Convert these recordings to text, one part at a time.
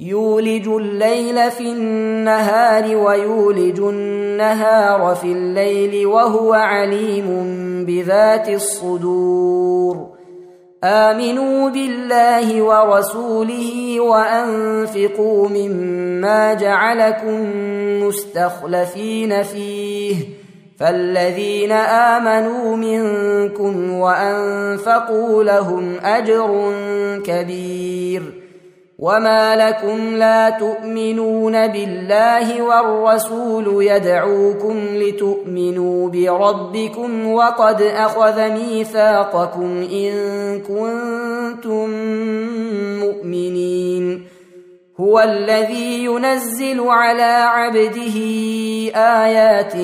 يولج الليل في النهار ويولج النهار في الليل وهو عليم بذات الصدور. آمنوا بالله ورسوله وأنفقوا مما جعلكم مستخلفين فيه. فالذين آمنوا منكم وأنفقوا لهم أجر كبير. وما لكم لا تؤمنون بالله والرسول يدعوكم لتؤمنوا بربكم وقد اخذ ميثاقكم ان كنتم مؤمنين. هو الذي ينزل على عبده ايات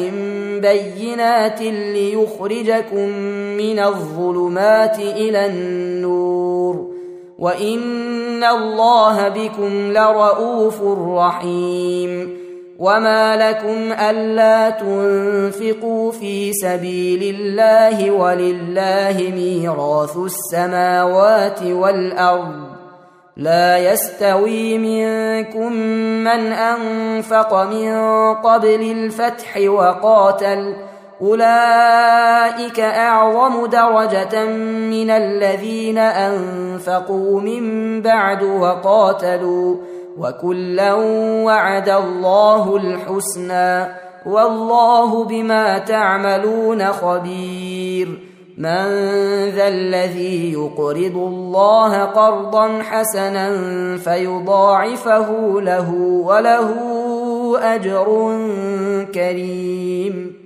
بينات ليخرجكم من الظلمات إلى النور. وان الله بكم لرءوف رحيم وما لكم الا تنفقوا في سبيل الله ولله ميراث السماوات والارض لا يستوي منكم من انفق من قبل الفتح وقاتل أولئك أعظم درجة من الذين أنفقوا من بعد وقاتلوا وكلا وعد الله الحسنى والله بما تعملون خبير من ذا الذي يقرض الله قرضا حسنا فيضاعفه له وله أجر كريم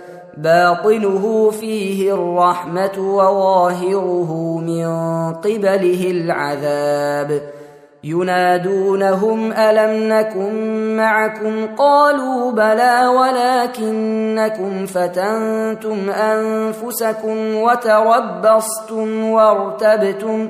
باطنه فيه الرحمة وظاهره من قبله العذاب. ينادونهم ألم نكن معكم؟ قالوا بلى ولكنكم فتنتم أنفسكم وتربصتم وارتبتم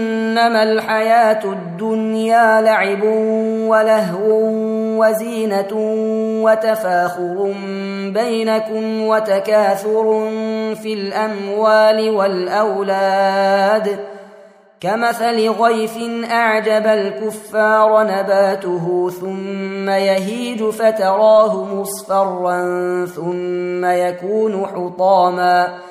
انما الحياة الدنيا لعب ولهو وزينة وتفاخر بينكم وتكاثر في الأموال والأولاد. كمثل غيث أعجب الكفار نباته ثم يهيج فتراه مصفرا ثم يكون حطاما.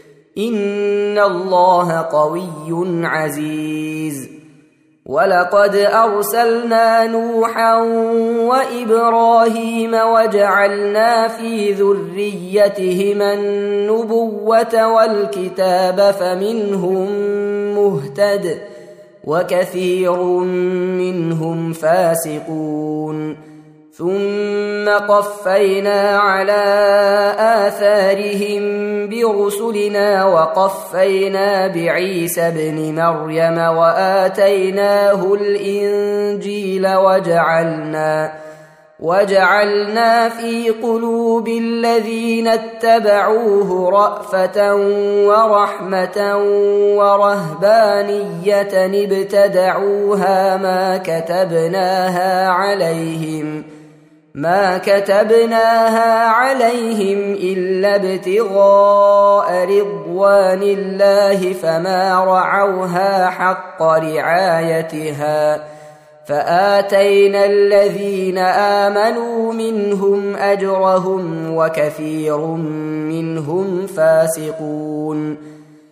ان الله قوي عزيز. ولقد ارسلنا نوحا وابراهيم وجعلنا في ذريتهما النبوه والكتاب فمنهم مهتد وكثير منهم فاسقون. ثم قفينا على آثارهم برسلنا وقفينا بعيسى ابن مريم وآتيناه الإنجيل وجعلنا وجعلنا في قلوب الذين اتبعوه رأفة ورحمة ورهبانية ابتدعوها ما كتبناها عليهم ۖ ما كتبناها عليهم إلا ابتغاء رضوان الله فما رعوها حق رعايتها فآتينا الذين آمنوا منهم أجرهم وكثير منهم فاسقون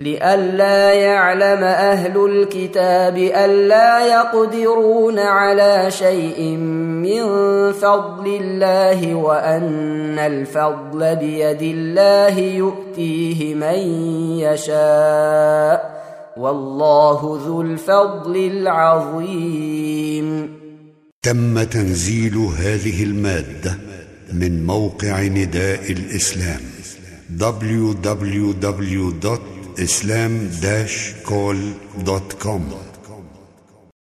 لئلا يعلم أهل الكتاب ألا يقدرون على شيء من فضل الله وأن الفضل بيد الله يؤتيه من يشاء والله ذو الفضل العظيم. تم تنزيل هذه المادة من موقع نداء الإسلام www. islam-call.com